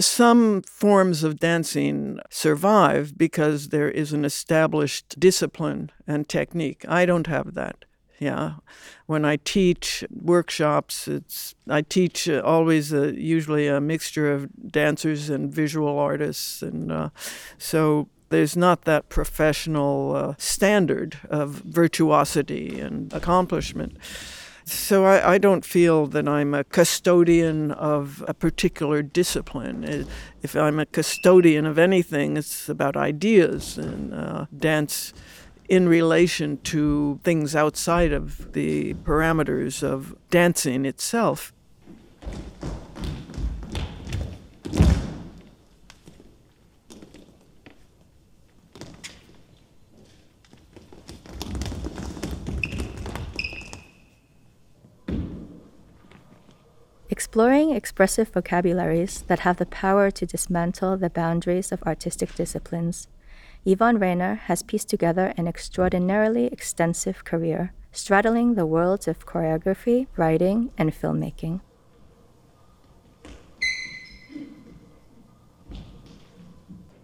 Some forms of dancing survive because there is an established discipline and technique. I don't have that. Yeah, when I teach workshops, it's I teach uh, always a, usually a mixture of dancers and visual artists, and uh, so there's not that professional uh, standard of virtuosity and accomplishment. So I, I, don't feel that I'm a custodian of a particular discipline. If I'm a custodian of anything, it's about ideas and uh, dance in relation to things outside of the parameters of dancing itself. Exploring expressive vocabularies that have the power to dismantle the boundaries of artistic disciplines Yvonne Rainer has pieced together an extraordinarily extensive career, straddling the worlds of choreography, writing, and filmmaking.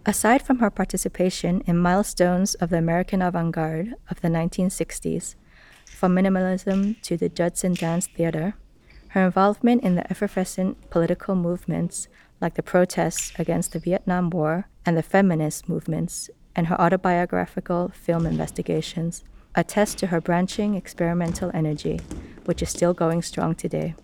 Aside from her participation in milestones of the American avant garde of the 1960s, from minimalism to the Judson Dance Theater, her involvement in the effervescent political movements like the protests against the Vietnam War and the feminist movements and her autobiographical film investigations attest to her branching experimental energy, which is still going strong today.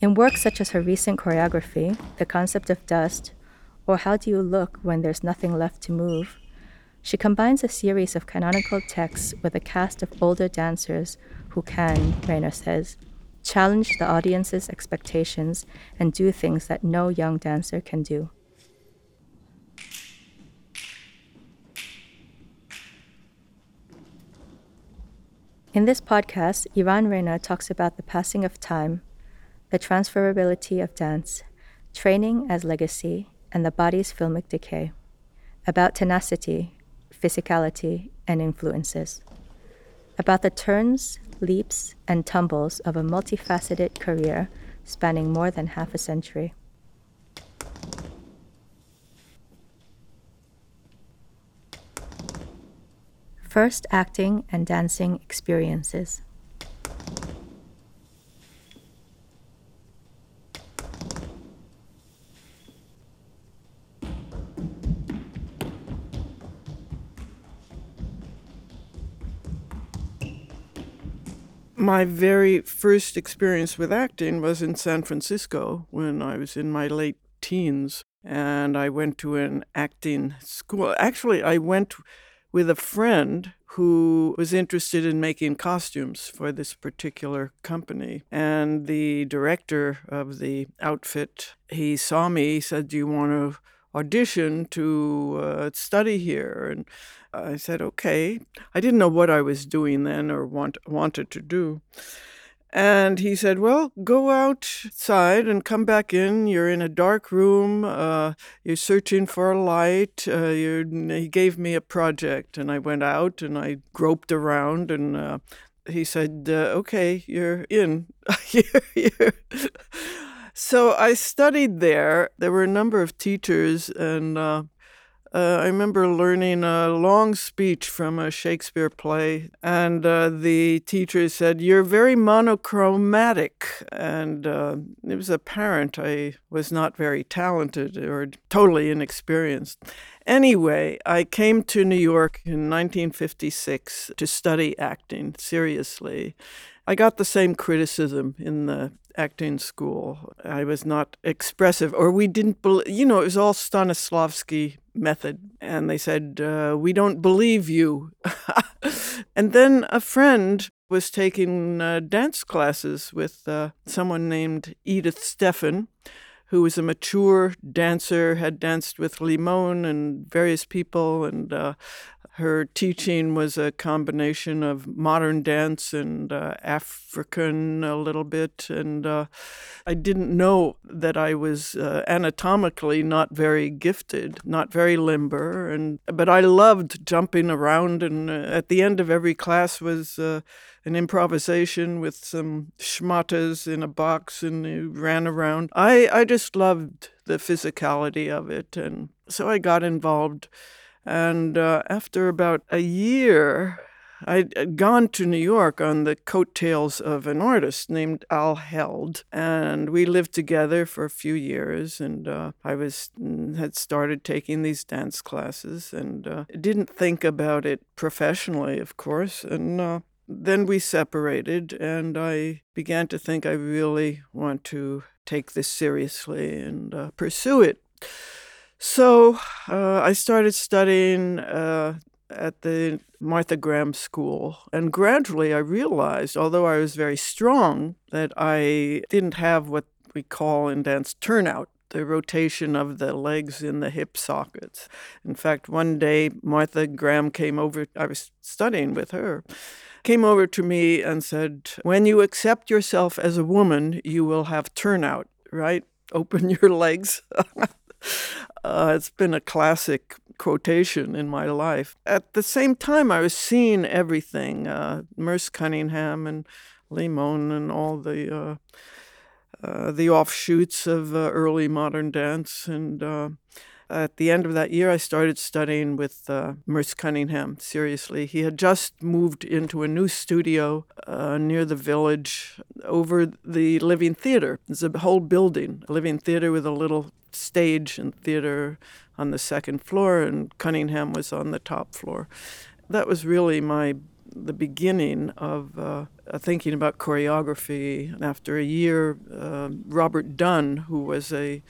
In works such as her recent choreography, The Concept of Dust, or How Do You Look When There's Nothing Left to Move, she combines a series of canonical texts with a cast of older dancers who can, Rainer says, challenge the audience's expectations and do things that no young dancer can do. In this podcast, Yvonne Rainer talks about the passing of time, the transferability of dance, training as legacy, and the body's filmic decay, about tenacity, physicality, and influences. About the turns, leaps, and tumbles of a multifaceted career spanning more than half a century. First acting and dancing experiences. My very first experience with acting was in San Francisco when I was in my late teens. And I went to an acting school. Actually, I went with a friend who was interested in making costumes for this particular company. And the director of the outfit, he saw me, he said, Do you want to audition to uh, study here? And I said, okay. I didn't know what I was doing then or want, wanted to do. And he said, Well, go outside and come back in. You're in a dark room. Uh, you're searching for a light. Uh, he gave me a project, and I went out and I groped around. And uh, he said, uh, Okay, you're in. you're, you're. So I studied there. There were a number of teachers, and uh, uh, I remember learning a long speech from a Shakespeare play, and uh, the teacher said, You're very monochromatic. And uh, it was apparent I was not very talented or totally inexperienced. Anyway, I came to New York in 1956 to study acting seriously. I got the same criticism in the acting school. I was not expressive, or we didn't believe, you know, it was all Stanislavski method. And they said, uh, We don't believe you. and then a friend was taking uh, dance classes with uh, someone named Edith Stephen, who was a mature dancer, had danced with Limon and various people, and uh, her teaching was a combination of modern dance and uh, African a little bit. And uh, I didn't know that I was uh, anatomically not very gifted, not very limber. And but I loved jumping around. And uh, at the end of every class was uh, an improvisation with some schmatas in a box, and you ran around. I I just loved the physicality of it, and so I got involved and uh, after about a year, I'd gone to New York on the coattails of an artist named Al Held, and we lived together for a few years. And uh, I was mm, had started taking these dance classes, and uh, didn't think about it professionally, of course. And uh, then we separated, and I began to think I really want to take this seriously and uh, pursue it. So uh, I started studying uh, at the Martha Graham School, and gradually I realized, although I was very strong, that I didn't have what we call in dance turnout. The rotation of the legs in the hip sockets. In fact, one day Martha Graham came over, I was studying with her, came over to me and said, When you accept yourself as a woman, you will have turnout, right? Open your legs. Uh, it's been a classic quotation in my life. At the same time, I was seeing everything uh, Merce Cunningham and Limon and all the uh, uh, the offshoots of uh, early modern dance. And uh, at the end of that year, I started studying with uh, Merce Cunningham seriously. He had just moved into a new studio uh, near the village over the Living Theater. It's a whole building, a Living Theater with a little stage and theater on the second floor, and Cunningham was on the top floor. That was really my the beginning of uh, thinking about choreography. After a year, uh, Robert Dunn, who was a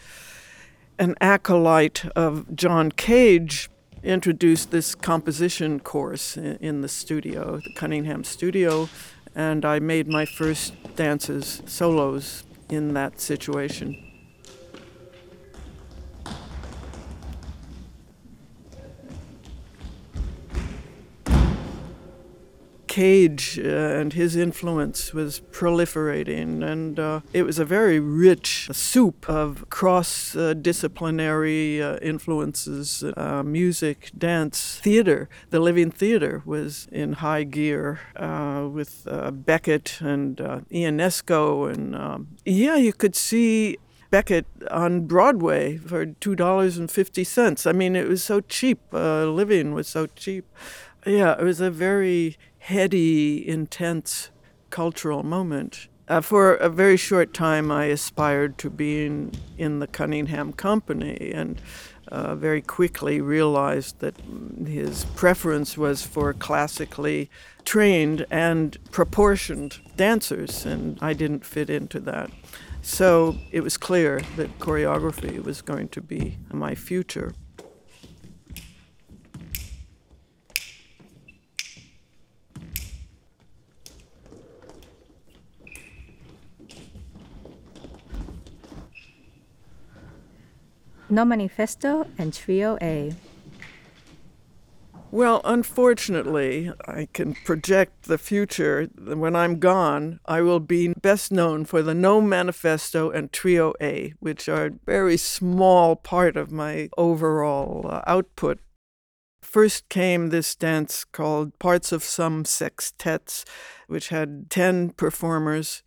an acolyte of John Cage, introduced this composition course in, the studio, the Cunningham studio, and I made my first dances, solos in that situation. Cage uh, and his influence was proliferating, and uh, it was a very rich soup of cross disciplinary uh, influences uh, music, dance, theater. The Living Theater was in high gear uh, with Beckett and Ionesco, and um, yeah, you could see Beckett on Broadway for two dollars and fifty cents. I mean, it was so cheap. Uh, living was so cheap. Yeah, it was a very heady, intense cultural moment. Uh, for a very short time, I aspired to being in the Cunningham Company and uh, very quickly realized that his preference was for classically trained and proportioned dancers, and I didn't fit into that. So it was clear that choreography was going to be my future. No Manifesto and Trio A. Well, unfortunately, I can project the future. When I'm gone, I will be best known for the No Manifesto and Trio A, which are a very small part of my overall uh, output. First came this dance called Parts of Some Sextets, which had 10 performers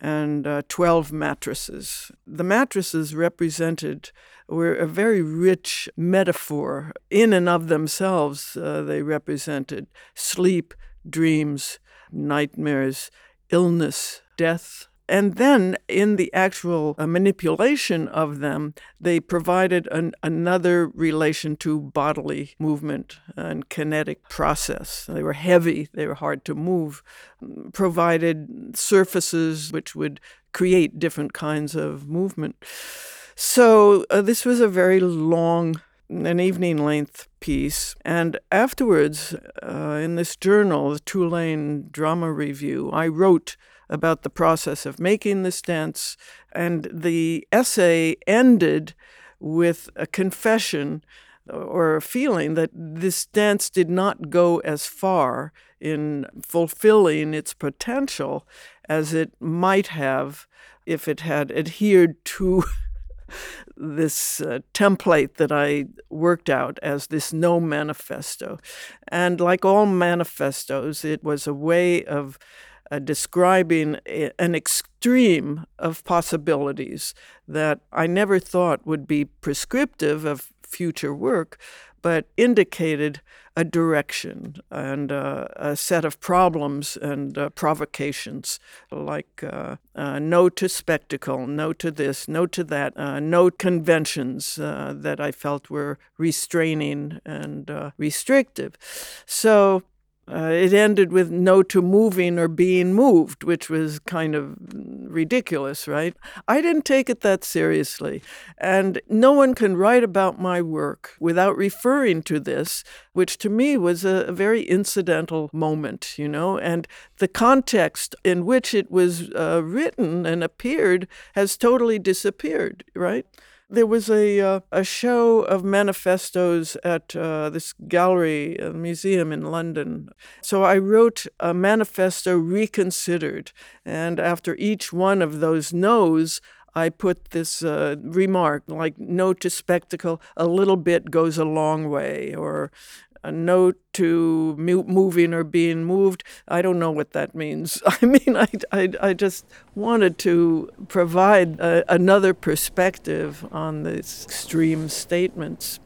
and uh, 12 mattresses. The mattresses represented were a very rich metaphor. In and of themselves, uh, they represented sleep, dreams, nightmares, illness, death. And then in the actual uh, manipulation of them, they provided an, another relation to bodily movement and kinetic process. They were heavy, they were hard to move, provided surfaces which would create different kinds of movement. So uh, this was a very long an evening length piece. And afterwards, uh, in this journal, the Tulane Drama Review, I wrote about the process of making this dance. And the essay ended with a confession or a feeling that this dance did not go as far in fulfilling its potential as it might have if it had adhered to this uh, template that I worked out as this no manifesto. And like all manifestos, it was a way of uh, describing a, an extreme of possibilities that I never thought would be prescriptive of future work, but indicated a direction and uh, a set of problems and uh, provocations, like uh, uh no to spectacle, no to this, no to that, uh, no conventions uh, that I felt were restraining and restrictive. So uh, it ended with no to moving or being moved, which was kind of ridiculous, right? I didn't take it that seriously. And no one can write about my work without referring to this, which to me was a, a very incidental moment, you know? And the context in which it was uh, written and appeared has totally disappeared, right? There was a uh, a show of manifestos at uh, this gallery uh, museum in London. So I wrote a manifesto reconsidered, and after each one of those no's, I put this uh, remark like "no to spectacle." A little bit goes a long way, or a note to moving or being moved. I don't know what that means. I mean, I, I, I just wanted to provide a, another perspective on these extreme statements.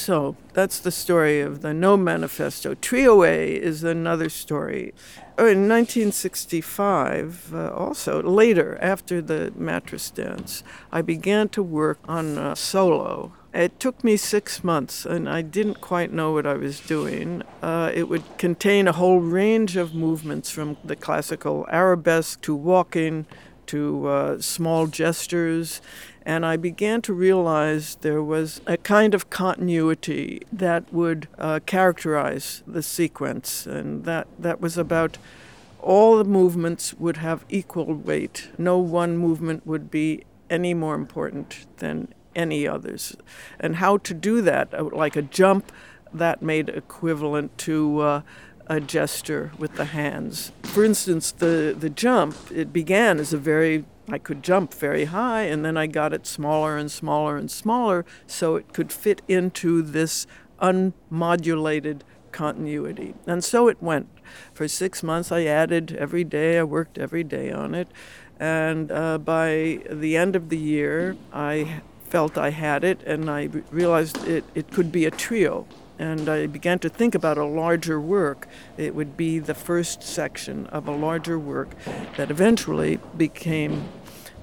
So that's the story of the No Manifesto. Trio A is another story. Oh, in 1965, uh, also later after the mattress dance, I began to work on a solo. It took me six months, and I didn't quite know what I was doing. Uh, it would contain a whole range of movements from the classical arabesque to walking to uh, small gestures and I began to realize there was a kind of continuity that would uh, characterize the sequence, and that, that was about all the movements would have equal weight. No one movement would be any more important than any others. And how to do that, uh, like a jump, that made equivalent to uh, a gesture with the hands. For instance, the, the jump, it began as a very I could jump very high, and then I got it smaller and smaller and smaller so it could fit into this unmodulated continuity. And so it went. For six months, I added every day, I worked every day on it. And uh, by the end of the year, I felt I had it, and I realized it, it could be a trio. And I began to think about a larger work. It would be the first section of a larger work that eventually became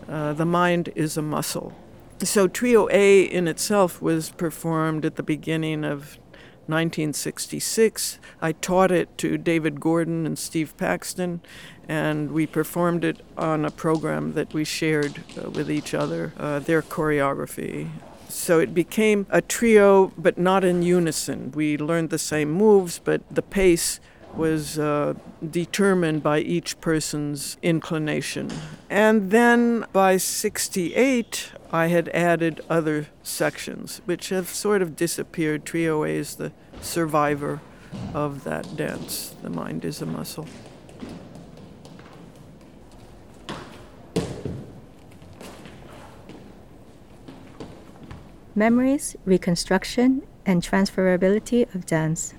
uh, the mind is a muscle. So, Trio A in itself was performed at the beginning of 1966. I taught it to David Gordon and Steve Paxton, and we performed it on a program that we shared uh, with each other, uh, their choreography. So it became a trio, but not in unison. We learned the same moves, but the pace was uh, determined by each person's inclination. And then by 68, I had added other sections, which have sort of disappeared. Trio A is the survivor of that dance. The mind is a muscle. Memories, reconstruction, and transferability of dance.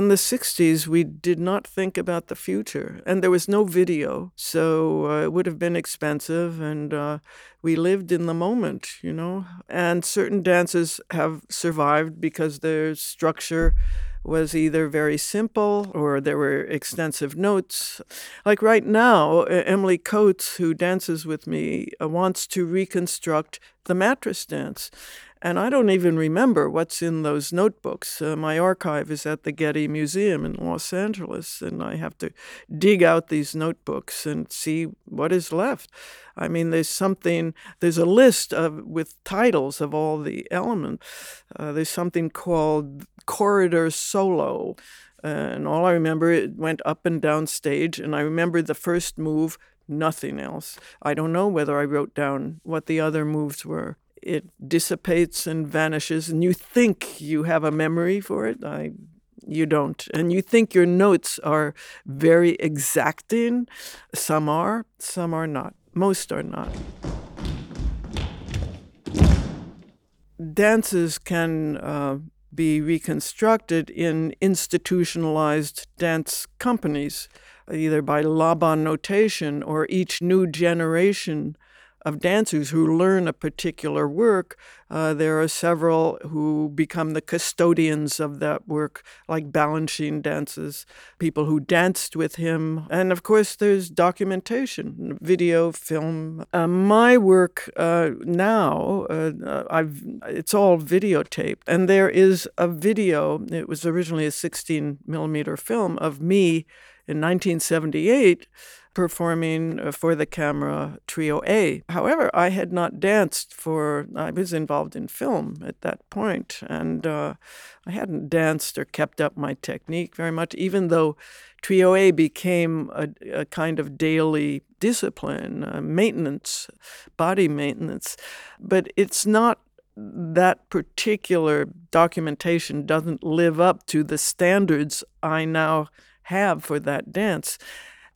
In the 60s, we did not think about the future, and there was no video, so uh, it would have been expensive, and uh, we lived in the moment, you know. And certain dances have survived because their structure was either very simple or there were extensive notes. Like right now, Emily Coates, who dances with me, uh, wants to reconstruct the mattress dance. And I don't even remember what's in those notebooks. Uh, my archive is at the Getty Museum in Los Angeles, and I have to dig out these notebooks and see what is left. I mean, there's something, there's a list of with titles of all the elements. Uh, there's something called Corridor Solo. Uh, and all I remember, it went up and down stage, and I remember the first move, nothing else. I don't know whether I wrote down what the other moves were it dissipates and vanishes, and you think you have a memory for it. I, you don't. And you think your notes are very exacting. Some are, some are not. Most are not. Dances can uh, be reconstructed in institutionalized dance companies, either by Laban notation or each new generation of dancers who learn a particular work. Uh, there are several who become the custodians of that work, like Balanchine dances, people who danced with him. And of course, there's documentation, video, film. Uh, my work uh, now, uh, I've, it's all videotaped. And there is a video, it was originally a 16 millimeter film of me in 1978 performing uh, for the camera Trio A. However, I had not danced for, I was involved in film at that point, and uh, I hadn't danced or kept up my technique very much, even though Trio A became a, a kind of daily discipline, uh, maintenance, body maintenance. But it's not that particular documentation doesn't live up to the standards I now have for that dance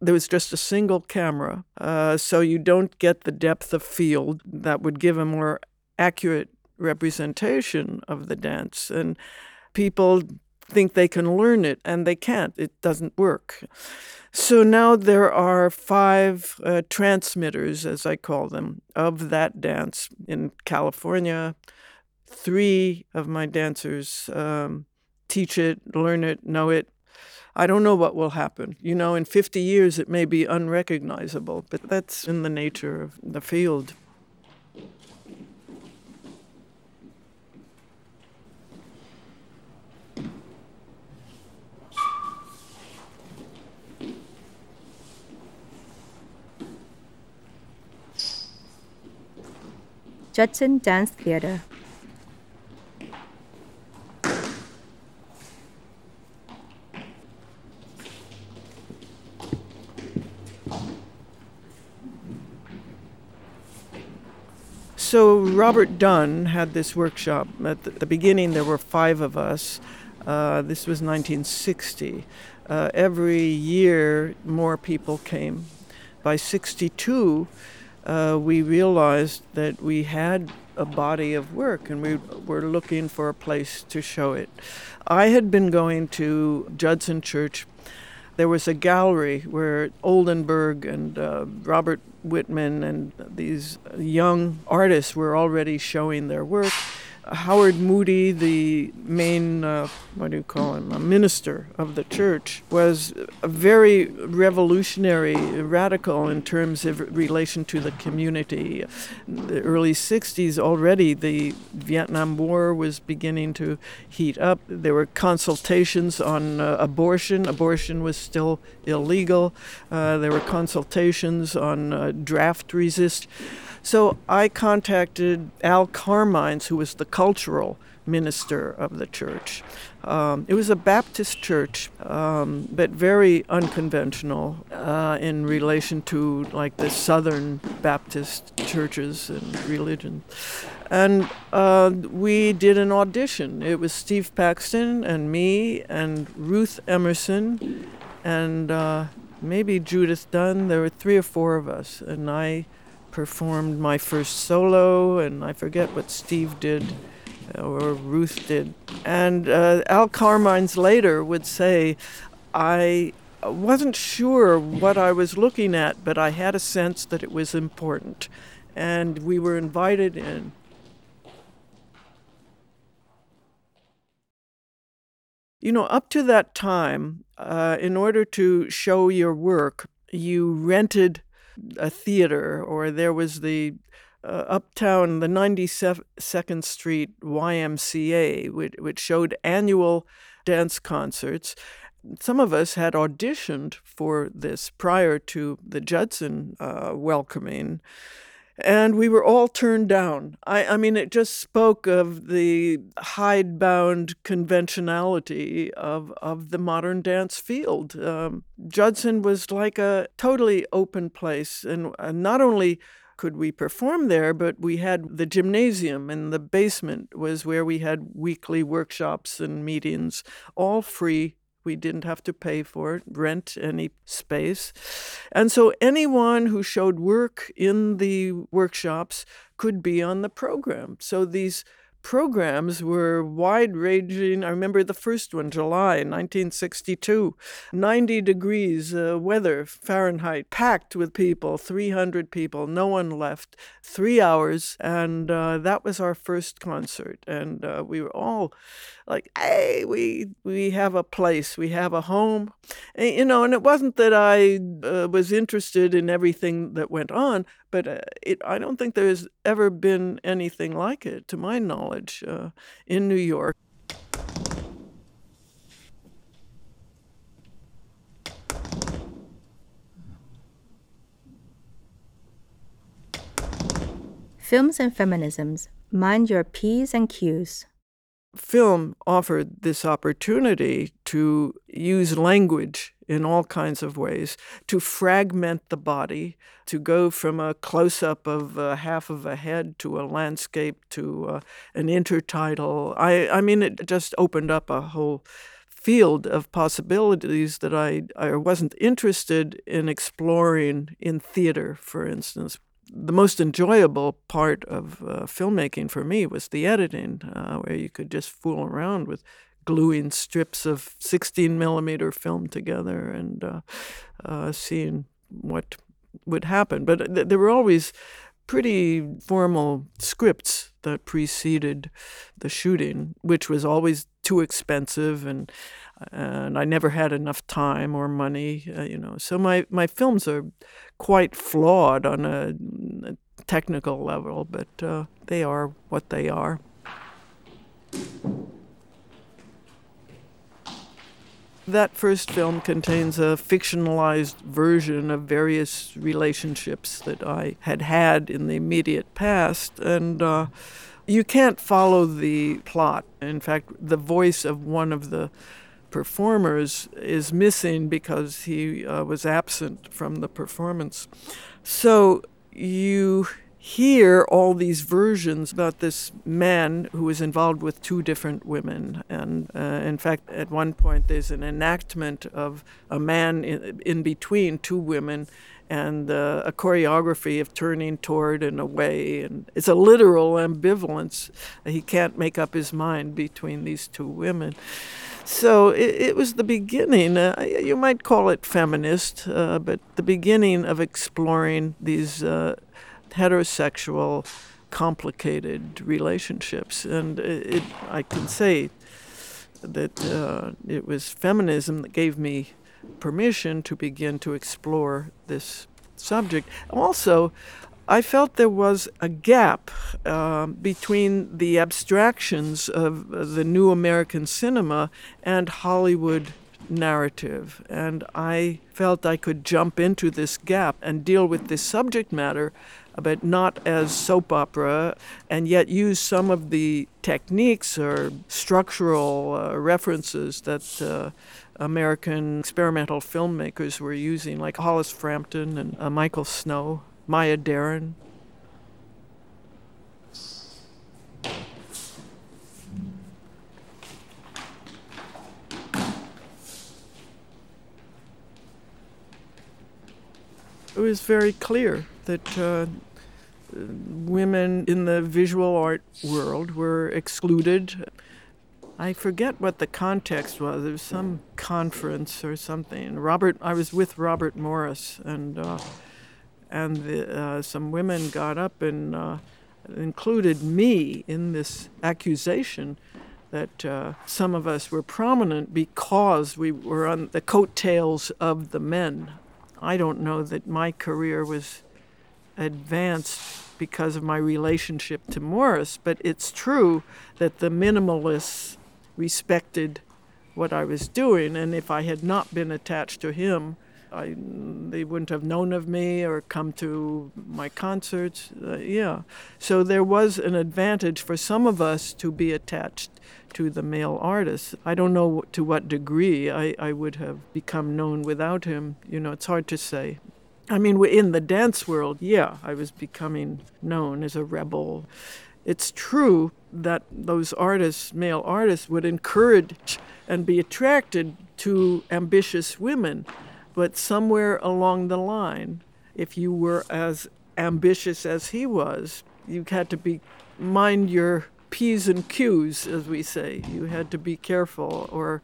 there was just a single camera, uh, so you don't get the depth of field that would give a more accurate representation of the dance. And people think they can learn it, and they can't. It doesn't work. So now there are five uh, transmitters, as I call them, of that dance in California. Three of my dancers um, teach it, learn it, know it, I don't know what will happen. You know, in 50 years it may be unrecognizable, but that's in the nature of the field. Judson Dance Theater So Robert Dunn had this workshop. At the beginning, there were five of us. Uh, this was 1960. Uh, every year, more people came. By 62, uh, we realized that we had a body of work and we were looking for a place to show it. I had been going to Judson Church there was a gallery where Oldenburg and uh, Robert Whitman and these young artists were already showing their work. Howard Moody, the main, uh, what do you call him, a minister of the church, was a very revolutionary, radical in terms of relation to the community. In the early 60s, already the Vietnam War was beginning to heat up. There were consultations on uh, abortion. Abortion was still illegal. Uh, there were consultations on uh, draft resist. So I contacted Al Carmines, who was the cultural minister of the church. Um, it was a Baptist church, um, but very unconventional uh, in relation to like the Southern Baptist churches and religion. And uh, we did an audition. It was Steve Paxton and me and Ruth Emerson and uh, maybe Judith Dunn. There were three or four of us, and I performed my first solo, and I forget what Steve did or Ruth did. And uh, Al Carmines later would say, I wasn't sure what I was looking at, but I had a sense that it was important. And we were invited in. You know, up to that time, uh, in order to show your work, you rented a theater, or there was the uh, uptown, the 92nd Street YMCA, which, which showed annual dance concerts. Some of us had auditioned for this prior to the Judson uh, welcoming and we were all turned down. I, I mean, it just spoke of the hidebound conventionality of, of the modern dance field. Um, Judson was like a totally open place, and not only could we perform there, but we had the gymnasium and the basement was where we had weekly workshops and meetings, all free we didn't have to pay for it, rent any space. And so anyone who showed work in the workshops could be on the program. So these programs were wide ranging. I remember the first one, July 1962, 90 degrees uh, weather Fahrenheit, packed with people, 300 people, no one left, three hours. And uh, that was our first concert. And uh, we were all like, hey, we, we have a place, we have a home. And, you know, and it wasn't that I uh, was interested in everything that went on, but uh, it, I don't think there's ever been anything like it, to my knowledge, uh, in New York. Films and Feminisms Mind Your P's and Q's film offered this opportunity to use language in all kinds of ways, to fragment the body, to go from a close up of half of a head to a landscape to uh, an intertitle. I, I mean, it just opened up a whole field of possibilities that I, I wasn't interested in exploring in theater, for instance the most enjoyable part of uh, filmmaking for me was the editing, uh, where you could just fool around with gluing strips of 16 millimeter film together and uh, uh seeing what would happen. But th- there were always pretty formal scripts that preceded the shooting, which was always too expensive and and I never had enough time or money, uh, you know. So my, my films are quite flawed on a, a technical level, but uh, they are what they are. That first film contains a fictionalized version of various relationships that I had had in the immediate past, and uh, you can't follow the plot. In fact, the voice of one of the performers is missing because he uh, was absent from the performance. So you hear all these versions about this man who was involved with two different women. And uh, in fact, at one point, there's an enactment of a man in, in between two women and uh, a choreography of turning toward and away. And it's a literal ambivalence. He can't make up his mind between these two women. So it, it was the beginning, uh, you might call it feminist, uh, but the beginning of exploring these uh, heterosexual, complicated relationships. And it, it, I can say that uh, it was feminism that gave me permission to begin to explore this subject. Also, I felt there was a gap uh, between the abstractions of the new American cinema and Hollywood narrative. And I felt I could jump into this gap and deal with this subject matter, but not as soap opera, and yet use some of the techniques or structural uh, references that. Uh, American experimental filmmakers were using, like Hollis Frampton and uh, Michael Snow. Maya Deren. It was very clear that uh, women in the visual art world were excluded. I forget what the context was. There was some conference or something. Robert, I was with Robert Morris, and uh, and the, uh, some women got up and uh, included me in this accusation that uh, some of us were prominent because we were on the coattails of the men. I don't know that my career was advanced because of my relationship to Morris, but it's true that the minimalists respected what I was doing, and if I had not been attached to him, I, they wouldn't have known of me or come to my concerts. Uh, yeah. So there was an advantage for some of us to be attached to the male artist. I don't know to what degree I, I would have become known without him. You know, it's hard to say. I mean, in the dance world, yeah, I was becoming known as a rebel. It's true that those artists, male artists, would encourage and be attracted to ambitious women. But somewhere along the line, if you were as ambitious as he was, you had to be mind your P's and Q's, as we say. You had to be careful, or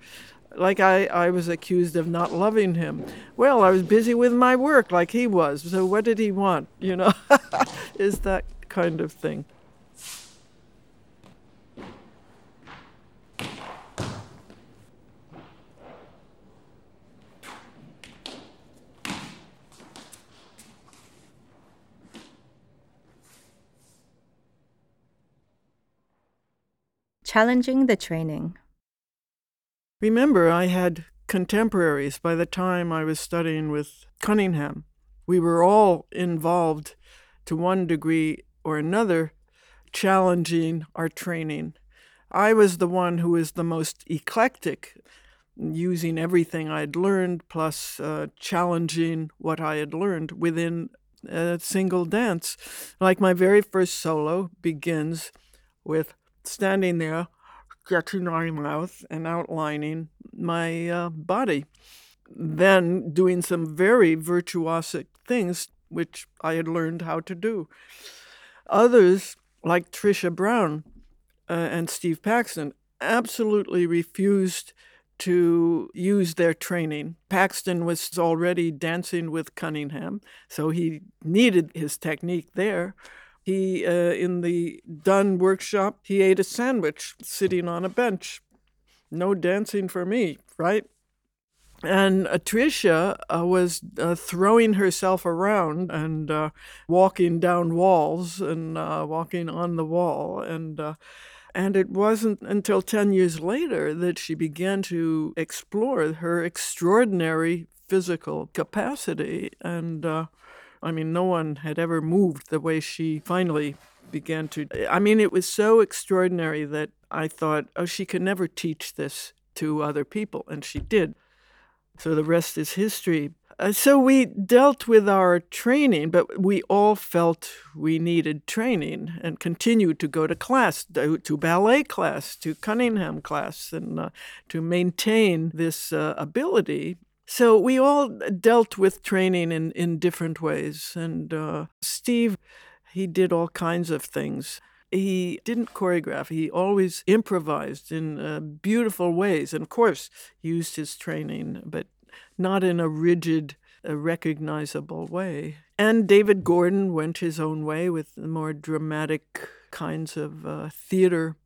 like I, I was accused of not loving him. Well, I was busy with my work like he was, so what did he want? You know, is that kind of thing. Challenging the training. Remember, I had contemporaries by the time I was studying with Cunningham. We were all involved to one degree or another, challenging our training. I was the one who was the most eclectic, using everything I'd learned, plus uh, challenging what I had learned within a single dance. Like my very first solo begins with standing there stretching my mouth and outlining my uh, body. Then doing some very virtuosic things, which I had learned how to do. Others, like Trisha Brown uh, and Steve Paxton, absolutely refused to use their training. Paxton was already dancing with Cunningham, so he needed his technique there. He, uh, in the Dunn workshop, he ate a sandwich sitting on a bench. No dancing for me, right? And uh, Trisha uh, was uh, throwing herself around and uh, walking down walls and uh, walking on the wall. And, uh, and it wasn't until 10 years later that she began to explore her extraordinary physical capacity. And I mean, no one had ever moved the way she finally began to. I mean, it was so extraordinary that I thought, oh, she can never teach this to other people. And she did. So the rest is history. Uh, so we dealt with our training, but we all felt we needed training and continued to go to class, to, to ballet class, to Cunningham class, and uh, to maintain this uh, ability so we all dealt with training in, in different ways. And uh, Steve, he did all kinds of things. He didn't choreograph, he always improvised in uh, beautiful ways. And of course, used his training, but not in a rigid, a recognizable way. And David Gordon went his own way with more dramatic kinds of uh, theater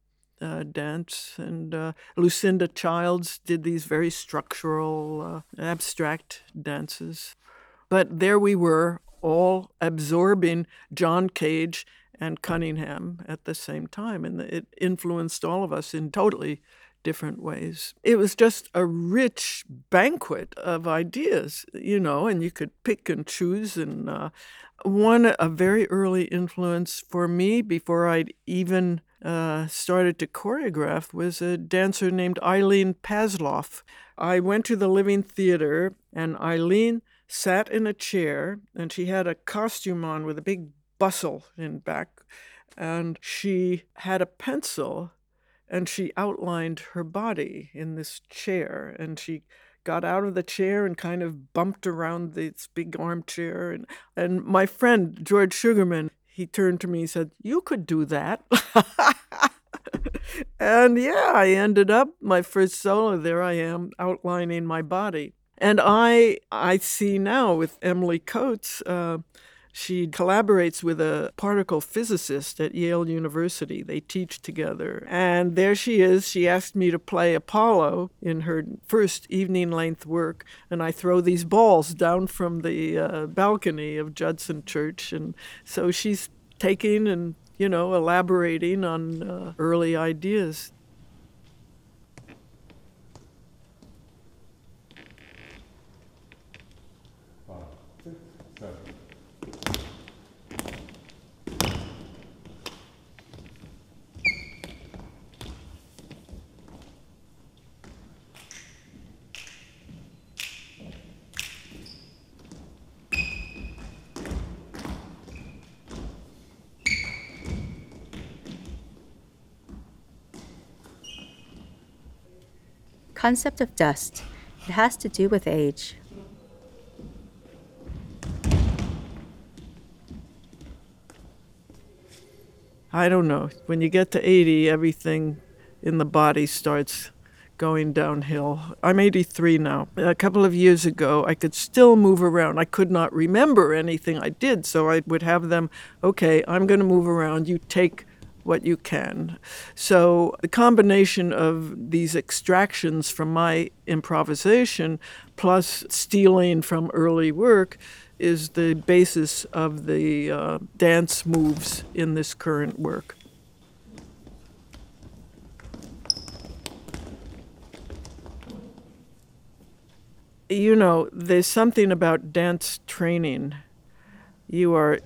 uh, dance, and uh, Lucinda Childs did these very structural, uh, abstract dances. But there we were, all absorbing John Cage and Cunningham at the same time, and it influenced all of us in totally different ways. It was just a rich banquet of ideas, you know, and you could pick and choose. And uh, one, a very early influence for me before I'd even uh, started to choreograph was a dancer named Aileen Passloff. I went to the Living Theater, and Eileen sat in a chair, and she had a costume on with a big bustle in back, and she had a pencil, and she outlined her body in this chair, and she got out of the chair and kind of bumped around this big armchair and and my friend George Sugarman he turned to me and said, You could do that. and yeah, I ended up my first solo. There I am outlining my body. And I, I see now with Emily Coates, uh, She collaborates with a particle physicist at Yale University. They teach together. And there she is. She asked me to play Apollo in her first evening length work. And I throw these balls down from the uh, balcony of Judson Church. And so she's taking and, you know, elaborating on uh, early ideas. Concept of dust. It has to do with age. I don't know. When you get to 80, everything in the body starts going downhill. I'm 83 now. A couple of years ago, I could still move around. I could not remember anything I did, so I would have them, okay, I'm going to move around. You take what you can. So the combination of these extractions from my improvisation plus stealing from early work is the basis of the uh, dance moves in this current work. You know, there's something about dance training. You are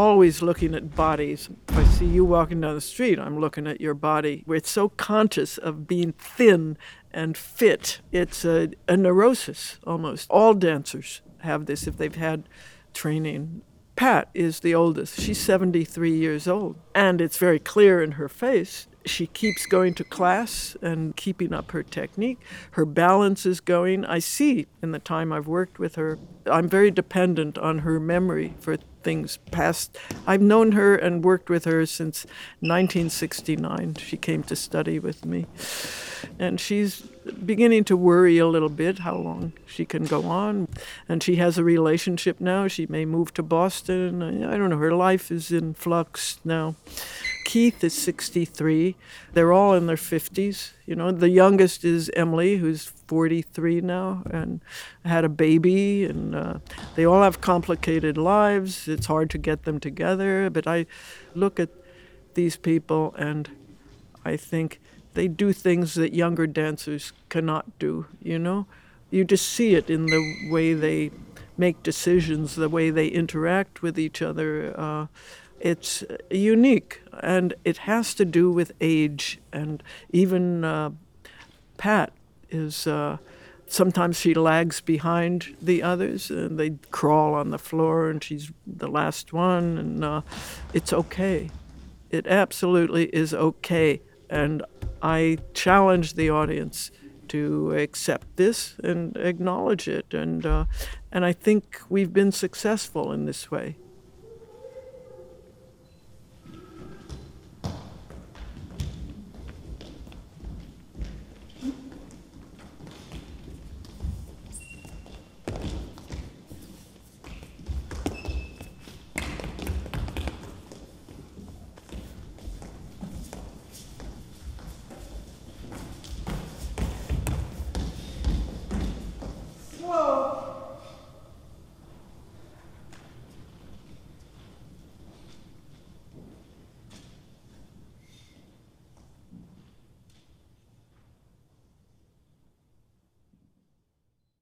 always looking at bodies. If I see you walking down the street, I'm looking at your body. We're so conscious of being thin and fit. It's a, a neurosis almost. All dancers have this if they've had training. Pat is the oldest. She's 73 years old. And it's very clear in her face. She keeps going to class and keeping up her technique. Her balance is going. I see in the time I've worked with her, I'm very dependent on her memory for things past. I've known her and worked with her since 1969. She came to study with me. And she's beginning to worry a little bit how long she can go on. And she has a relationship now. She may move to Boston. I don't know. Her life is in flux now. Keith is 63. They're all in their 50s. You know, the youngest is Emily, who's 43 now, and had a baby, and uh, they all have complicated lives. It's hard to get them together, but I look at these people and I think they do things that younger dancers cannot do, you know? You just see it in the way they make decisions, the way they interact with each other. Uh, it's unique, and it has to do with age. And even uh, Pat is. Uh, sometimes she lags behind the others and they crawl on the floor and she's the last one and uh, it's okay it absolutely is okay and i challenge the audience to accept this and acknowledge it and uh, and i think we've been successful in this way